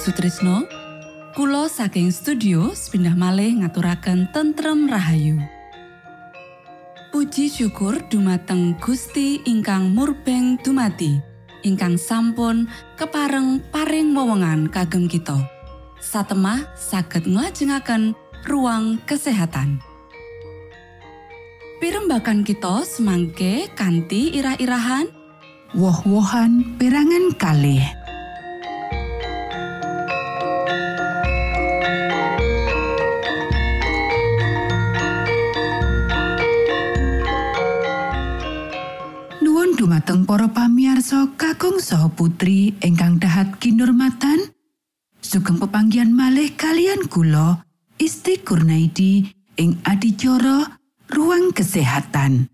Sutrisno Kulo saking studio pindah malih ngaturaken tentrem Rahayu. Puji syukur dumateng Gusti ingkang murbeng dumati ingkang sampun kepareng paring wewenngan kagem kita. Satemah saged nglajengaken ruang kesehatan. Pirembakan kita semangke kanthi irah-irahan. Woh-wohan perangan kalih dumateng para pamiarsa kakung saha putri ingkang dahat kinurmatan sugeng pepanggihan malih kalian kula Isti Kurnaidi ing adicara ruang kesehatan.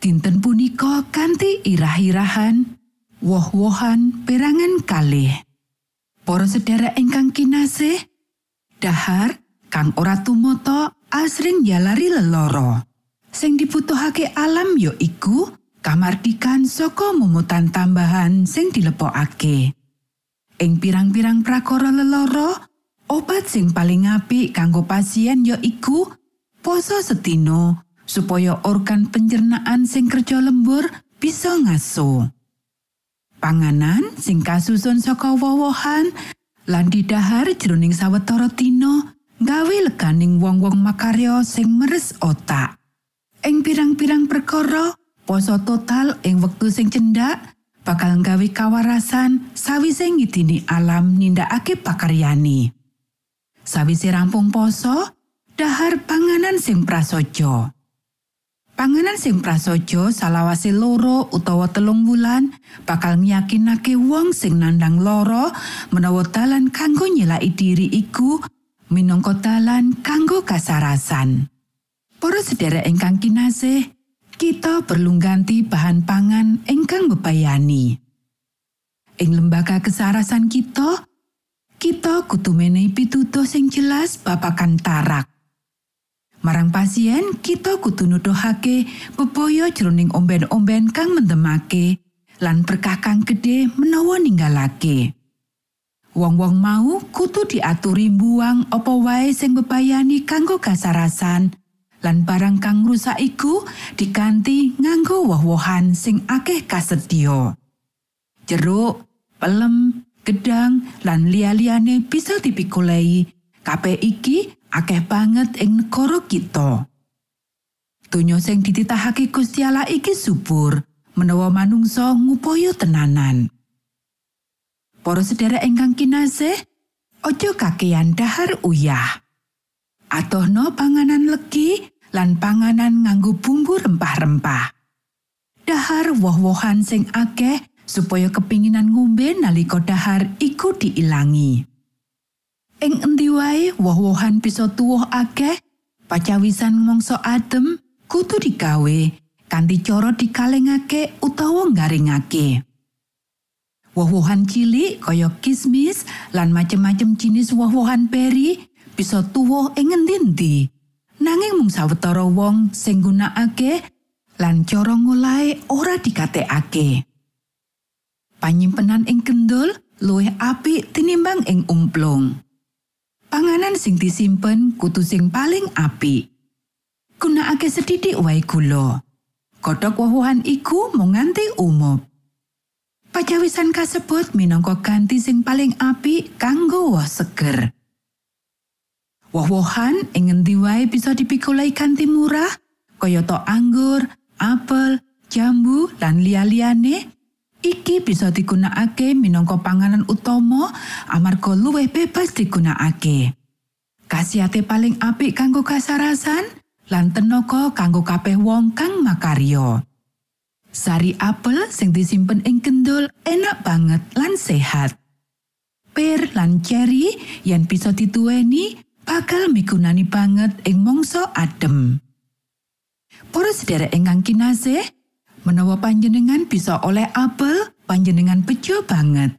Dinten punika kanthi irah-irahan woh-wohan perangan kalih. Para sedherek ingkang kinasih, dahar kang ora tumata asring yalari leloro. Sing dibutuhake alam ya iku kamardikan saka mumutan tambahan sing dilepokake. Ing pirang-pirang prakara leloro, obat sing paling apik kanggo pasien ya iku poso setino supaya organ pencernaan sing kerja lembur bisa ngaso. Panganan sing kasusun saka wowohan lan didahar jroning sawetara tino gawe leganing wong-wong makarya sing meres otak. Ing pirang-pirang perkara, poso total ing wektu sing cendak bakal gawe kawarasan sawise ngidini alam nindakake pakaryani. Sawise rampung poso, dahar panganan sing prasaja. Panganan sing prasaja salawase loro utawa telung wulan bakal nyakinake wong sing nandang loro menawa dalan kanggo nyelaki diri iku minangka dalan kanggo kasarasan. Para sedherek ingkang kinasih, kita perlu ganti bahan pangan ingkang bebayani. Ing lembaga kesarasan kita, kita kudu menehi pitutuh sing jelas babagan tarak. Marang pasien, kita kudu nuduhake bebaya jroning omben-omben kang mendemake lan berkah kang gedhe menawa ninggalake. Wong-wong mau kudu diaturi mbuang apa wae sing bebayani kanggo kasarasan lan barang kang rusak iku diganti nganggo woh-wohan sing akeh kasedya. Jeruk, pelem, gedang lan liya-liyane bisa dipikulai. Kabeh iki akeh banget ing negara kita. Donya sing dititahake Gusti Allah iki subur menawa manungsa ngupaya tenanan. Para sedherek ingkang kinasih, aja kakean dahar uyah. Atohno panganan legi lan panganan nganggo bumbu rempah-rempah. Dahar woh-wohan sing akeh supaya kepinginan ngombe nalika dahar iku diilangi. Ing endi wae woh-wohan bisa tuwuh akeh, pacawisan mangsa adem kudu digawe kanthi cara dikalengake utawa garingake. Woh-wohan cilik kaya kismis lan macem-macem jenis woh-wohan peri bisa tuwuh ing endi-endi. Nanging mung sawetara wong sing nggunakake lan cara ngolahe ora dikatekake. Panyimpenan ing kendul luwih apik tinimbang ing umplung. Panganan sing disimpen kudu sing paling apik. Gunakake sedidik wae gula. Kodhok woh-wohan iku mung nganti umum. Pajawisan kasebut minangka ganti sing paling apik kanggo woh seger. Woh-wohan ing ngendi wae bisa dipikulai kanthi murah, kayata anggur, apel, jambu, lan liya-liyane. Iki bisa digunakake minangka panganan utama amarga luwih bebas digunakake. Kasiate paling apik kanggo kasarasan lan tenaga kanggo kabeh wong kang makarya. Sari apel sing disimpen ing kendul enak banget lan sehat. Per lan cherry yang bisa dituweni bakal migunani banget ing mangsa adem. Para sedherek ingkang kinasih, menawa panjenengan bisa oleh apel, panjenengan bejo banget.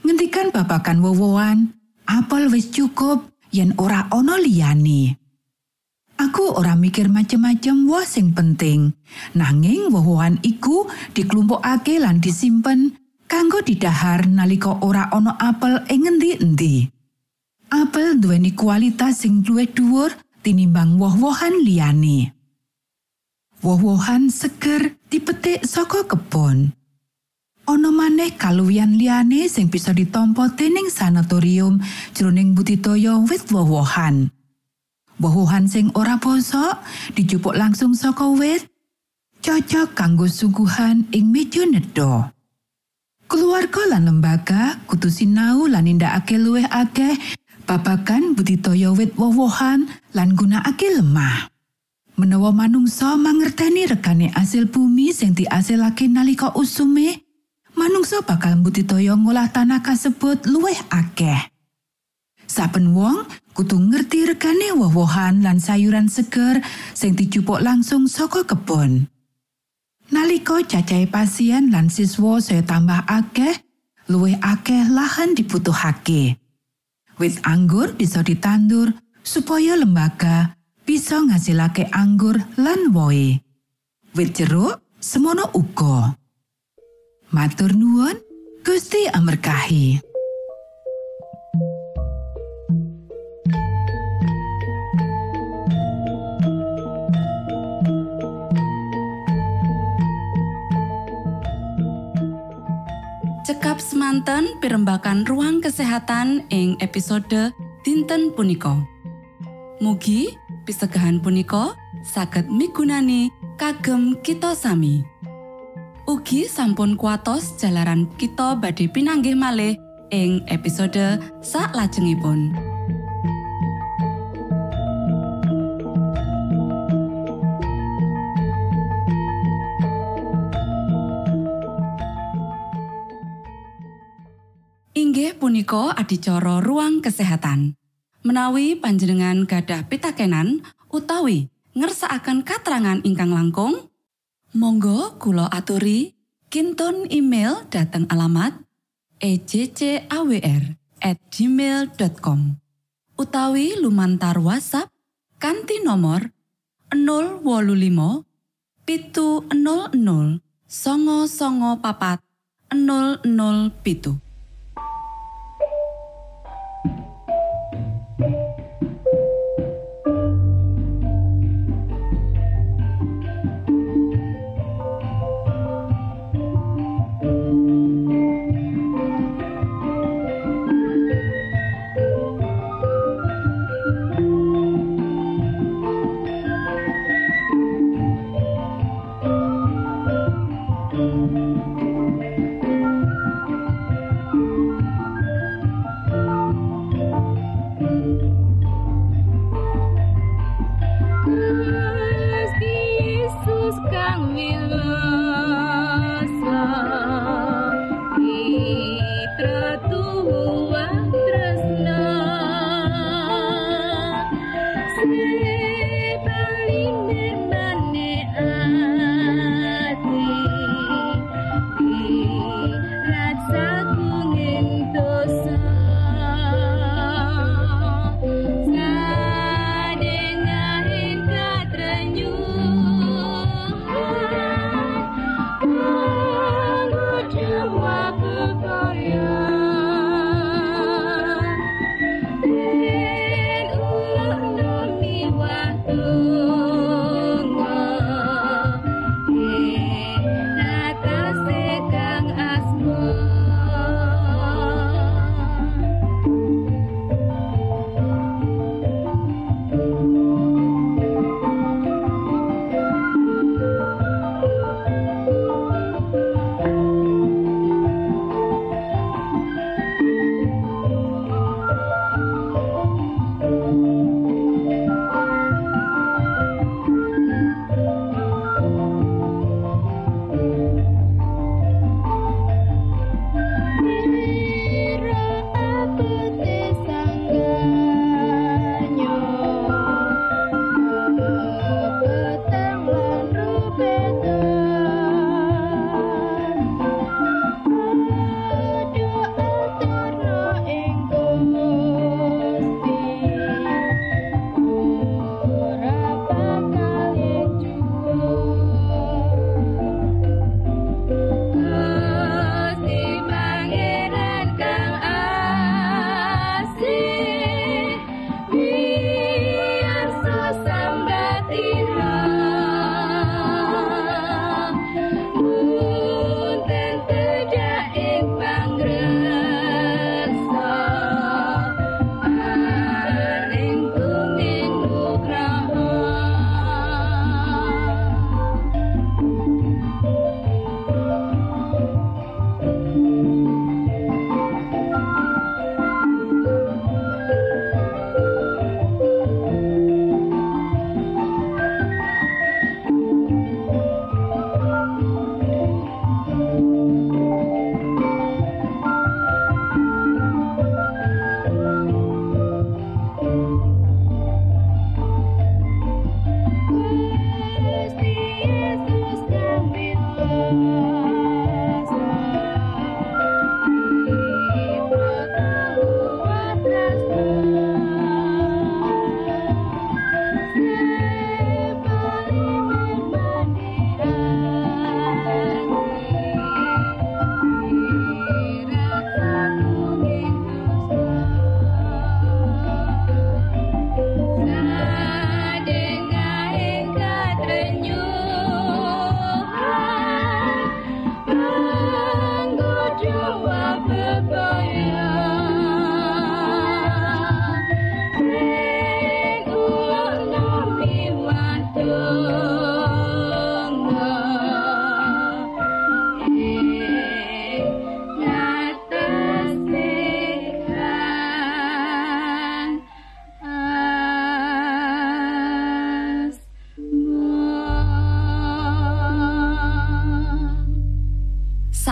Ngendikan babakan wowoan, apel wis cukup yen ora ana liyane. Aku ora mikir macem-macem woh sing penting. Nanging woh-wohan iku diklumpukake lan disimpen kanggo didahar nalika ora ana apel ing ngendi-endi. Apel duweni kualitas sing luwih dhuwur tinimbang woh-wohan liyane. Woh-wohan seger dipetik saka kebon. Ana maneh kaluwihan liyane sing bisa ditampa dening sanatorium jroning budidaya wit woh-wohan. Woh-wohan sing ora bosok dijupuk langsung saka wit cocok kanggo suguhan ing meja nedha. Keluarga lan lembaga kudu sinau lan nindakake luwih akeh babagan budidaya wit woh-wohan lan gunakake lemah. Menawa manungsa mangerteni regane asil bumi sing diasilake nalika usume, manungsa bakal budidaya ngolah tanah kasebut luwih akeh. Saben wong kudu ngerti regane woh-wohan lan sayuran seger sing dijupuk langsung saka kebon. Nalika cacahe pasien lan siswa saya tambah akeh, luwih akeh lahan dibutuhake. Wit anggur bisa ditandur supaya lembaga bisa ngasilake anggur lan wohe. Wit jeruk semono uga. Matur nuwun, Gusti amerkahi. Semanten pimbakan ruang kesehatan ing episode dinten punika. Mugi pisegahan punika saged migunani kagem kita sami. Ugi sampun kuatos jalaran kita badhe pinanggih malih ing episode sak lajengipun. Punika adicara ruang kesehatan. Menawi panjenengan gadah pitakenan utawi ngersakaken katrangan ingkang langkung, monggo kulo aturi kinton email dateng alamat ejcawr gmail.com utawi lumantar WhatsApp kanti nomor 025 pitu 00 songo songo papat 00 pitu.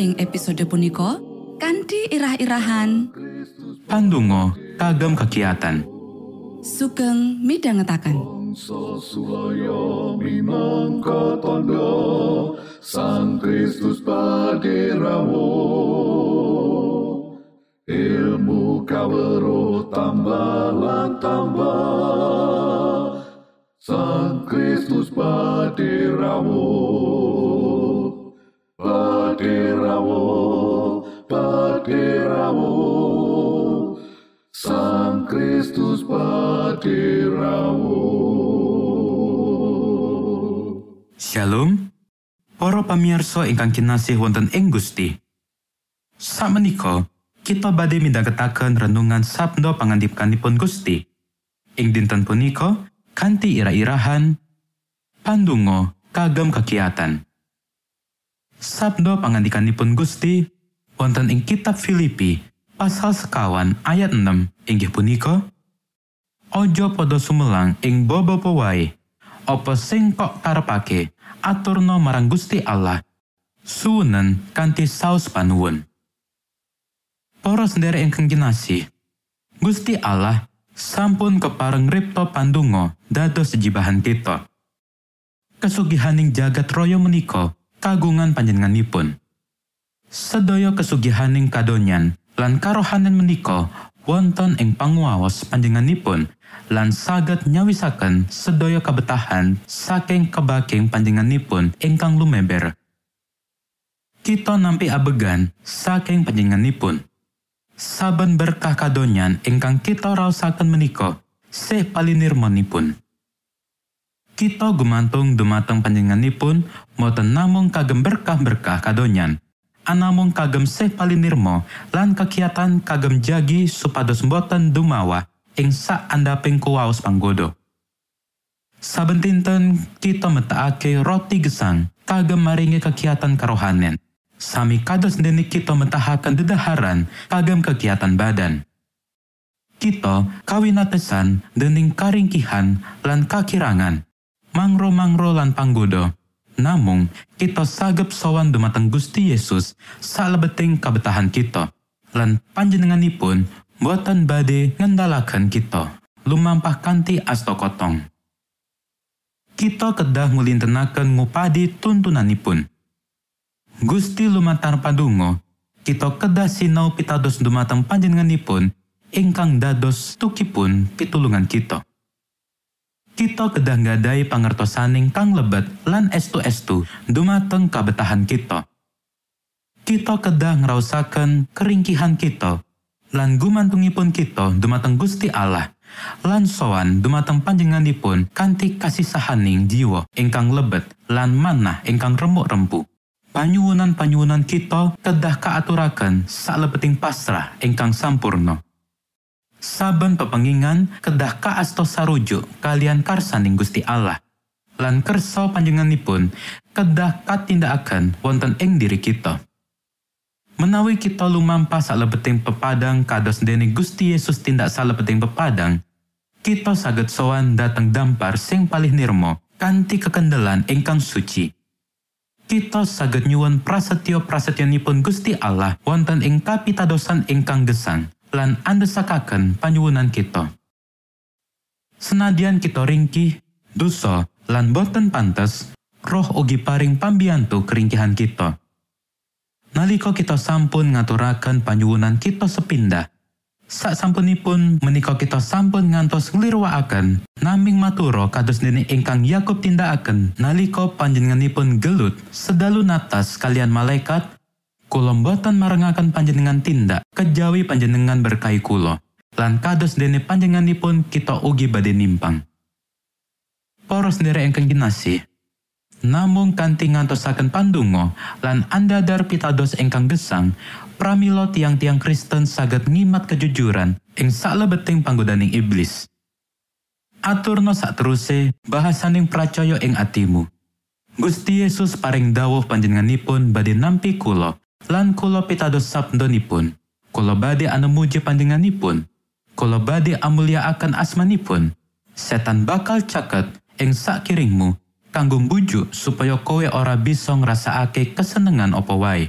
Ing episode punika kanthi irah-irahan. Pandungo kagem kegiatan. sugeng minangka tondo Sang Kristus paderamu Ilmu kawero tambah tambah Sang Kristus paderamu Paderamu Paderamu Sang Kristus paderamu Shalom. Para pamirsa ingkang kinasih wonten ing Gusti. Sakmenika kita badhe midhangetaken renungan sabda pangandikanipun Gusti. Ing dinten punika kanthi ira-irahan pandungo kagem kegiatan. Sabda pangandikanipun Gusti wonten ing kitab Filipi pasal sekawan ayat 6 inggih punika Ojo padha sumelang ing baba wae apa sing kok karepake? Aturno marang Gusti Allah. Suwenen kanthi saos panuwun. Para sendherek ingkang Gusti Allah sampun kepareng ripto pandungo dados sejibahan kita. Kesugihaning jagat raya menika kagungan panjenenganipun Sedaya kesugihaning kadonyan lan karohanan menika wonten ing panguwaos panjenenganipun lan saged nyawisaken sedaya kabetahan saking kebaking panjenenganipun ingkang lumeber. Kita nampi abegan saking panjenenganipun. Saben berkah kadonyan ingkang kita raosaken menika sih palinirmonipun. Kita gumantung dumateng panjenenganipun boten namung kagem berkah-berkah kadonyan, anamung kagem sih palinirmo lan kegiatan kagem jagi supados boten dumawa ing sak andaping kuwaos panggoda. Saben dinten kita metakake roti gesang kagem maringi kegiatan karohanen. Sami kados dene kita metahaken dedaharan kagem kegiatan badan. Kita kawinatesan dening karingkihan lan kakirangan, mangro-mangro lan panggoda Namung kita sagep sowan dumateng Gusti Yesus salebeting kabetahan kita. Lan panjenenganipun boten badhe ngendalaken kita lumampah kanthi asta kotong. Kita kedah ngulintenaken ngupadi tuntunanipun. Gusti lumantar padungo, kita kedah sinau pitados dumateng panjenenganipun ingkang dados tukipun pitulungan kita. Kita kedah ngadai pangertosaning kang lebet lan estu-estu dumateng kabetahan kita. Kita kedah ngrausaken keringkihan kita lan gumantungipun kita dumateng Gusti Allah lan sowan dumateng panjenenganipun kanthi kasih sahaning jiwa ingkang lebet lan manah ingkang remuk rempu. Panyuwunan-panyuwunan kita kedah kaaturaken salebeting pasrah ingkang sampurno. Saben pepengingan kedah kaasto sarujuk kalian karsaning Gusti Allah. Lan kersa panjenenganipun kedah katindakaken wonten ing diri kita. Menawi kita lumampah salebeting pepadang kados dene Gusti Yesus tindak salebeting pepadang kita saged sowan dateng dampar sing palih nirmo kanthi kekendelan ingkang suci. Kita saged nyuwun prasetyo prasetyanipun Gusti Allah wonten ing kapitadosan ingkang gesang lan andesakaken panyuwunan kita. Senadyan kita ringkih, dosa, lan boten pantes, roh ugi paring pambiyantu keringkihan kita. Nalika kita sampun ngaturaken panyuwunan kita sepindah, sak sampunipun menika kita sampun ngantos nglirwakaken naming maturo kados dene ingkang Yakub tindakaken nalika panjenenganipun gelut sedalu natas kalian malaikat Kulo mboten marengaken panjenengan tindak kejawi panjenengan berkahi kulo. Lan kados dene panjenenganipun kita ugi badhe nimpang. Para sendiri ingkang kinasih, Namung kanthi ngantosaken pandonga lan andadar pitados ingkang gesang, pramila tiang-tiang Kristen saged ngimat kejujuran ing saklebeting panggodaning iblis. Aturno sakteruse bahasaning pracaya ing atimu. Gusti Yesus paring dawuh panjenenganipun badhe nampi kula lan kula pitados sabdonipun. Kula badhe anemuji panjenenganipun. Kula badhe amulyaaken asmanipun. Setan bakal caket ing sakiringmu kanggo mbujuk supaya kowe ora bisa ngrasakake kesenengan apa wae.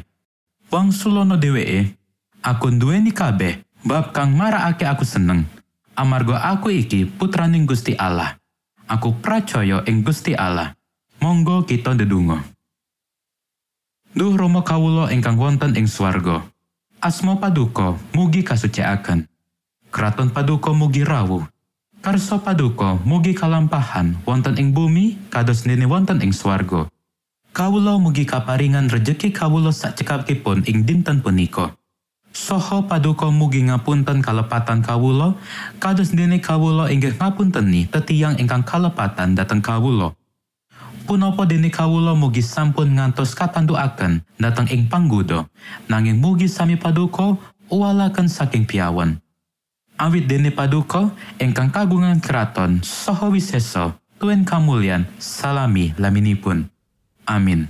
Wong sulono dheweke, aku nduweni kabeh bab kang marakake aku seneng. Amarga aku iki putraning Gusti Allah. Aku pracaya ing Gusti Allah. Monggo kita ndedonga. Duh Rama kawula ingkang wonten ing swarga. Asma paduka mugi kasucikaken. Kraton paduka mugi rawuh. Karso paduka mugi kalampahan wonten ing bumi kados dene wonten ing swarga. Kawula mugi kaparingan rejeki kawula sakcekapipun ing dinten punika. Soho paduka mugi ngapunten kalepatan kawula kados dene kawula inggih ngapunteni tetiang ingkang kalepatan dhateng kawula. Punapa dene kawula mugi sampun ngantos katandukaken dhateng ing panggoda nanging mugi sami paduka uwalaken saking piawan. Awit dene paduka ingkang kagungan keraton saha wisesa tuen kamulyan salami laminipun. Amin.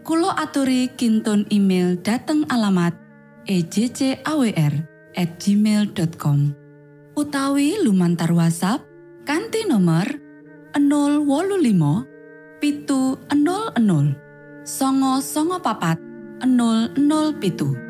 Kulo aturi kintun email dateng alamat ejcawr at gmail.com utawi lumantar WhatsApp kanti nomor 025 pitu 00 songo songo papat 00 pitu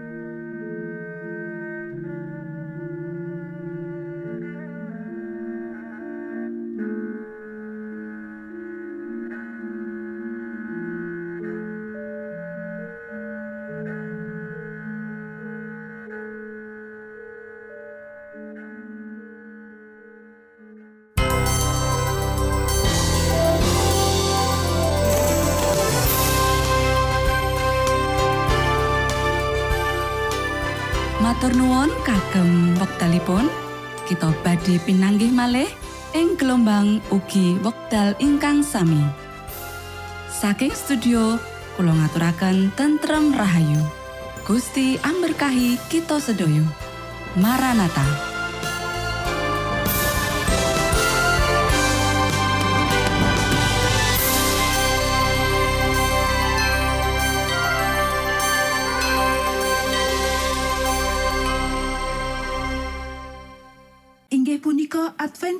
ing gelombang ugi wekdal ingkang sami. Saking studio kula ngaturaken tentrem rahayu. Gusti amberkahi kita sedaya. Maranatha.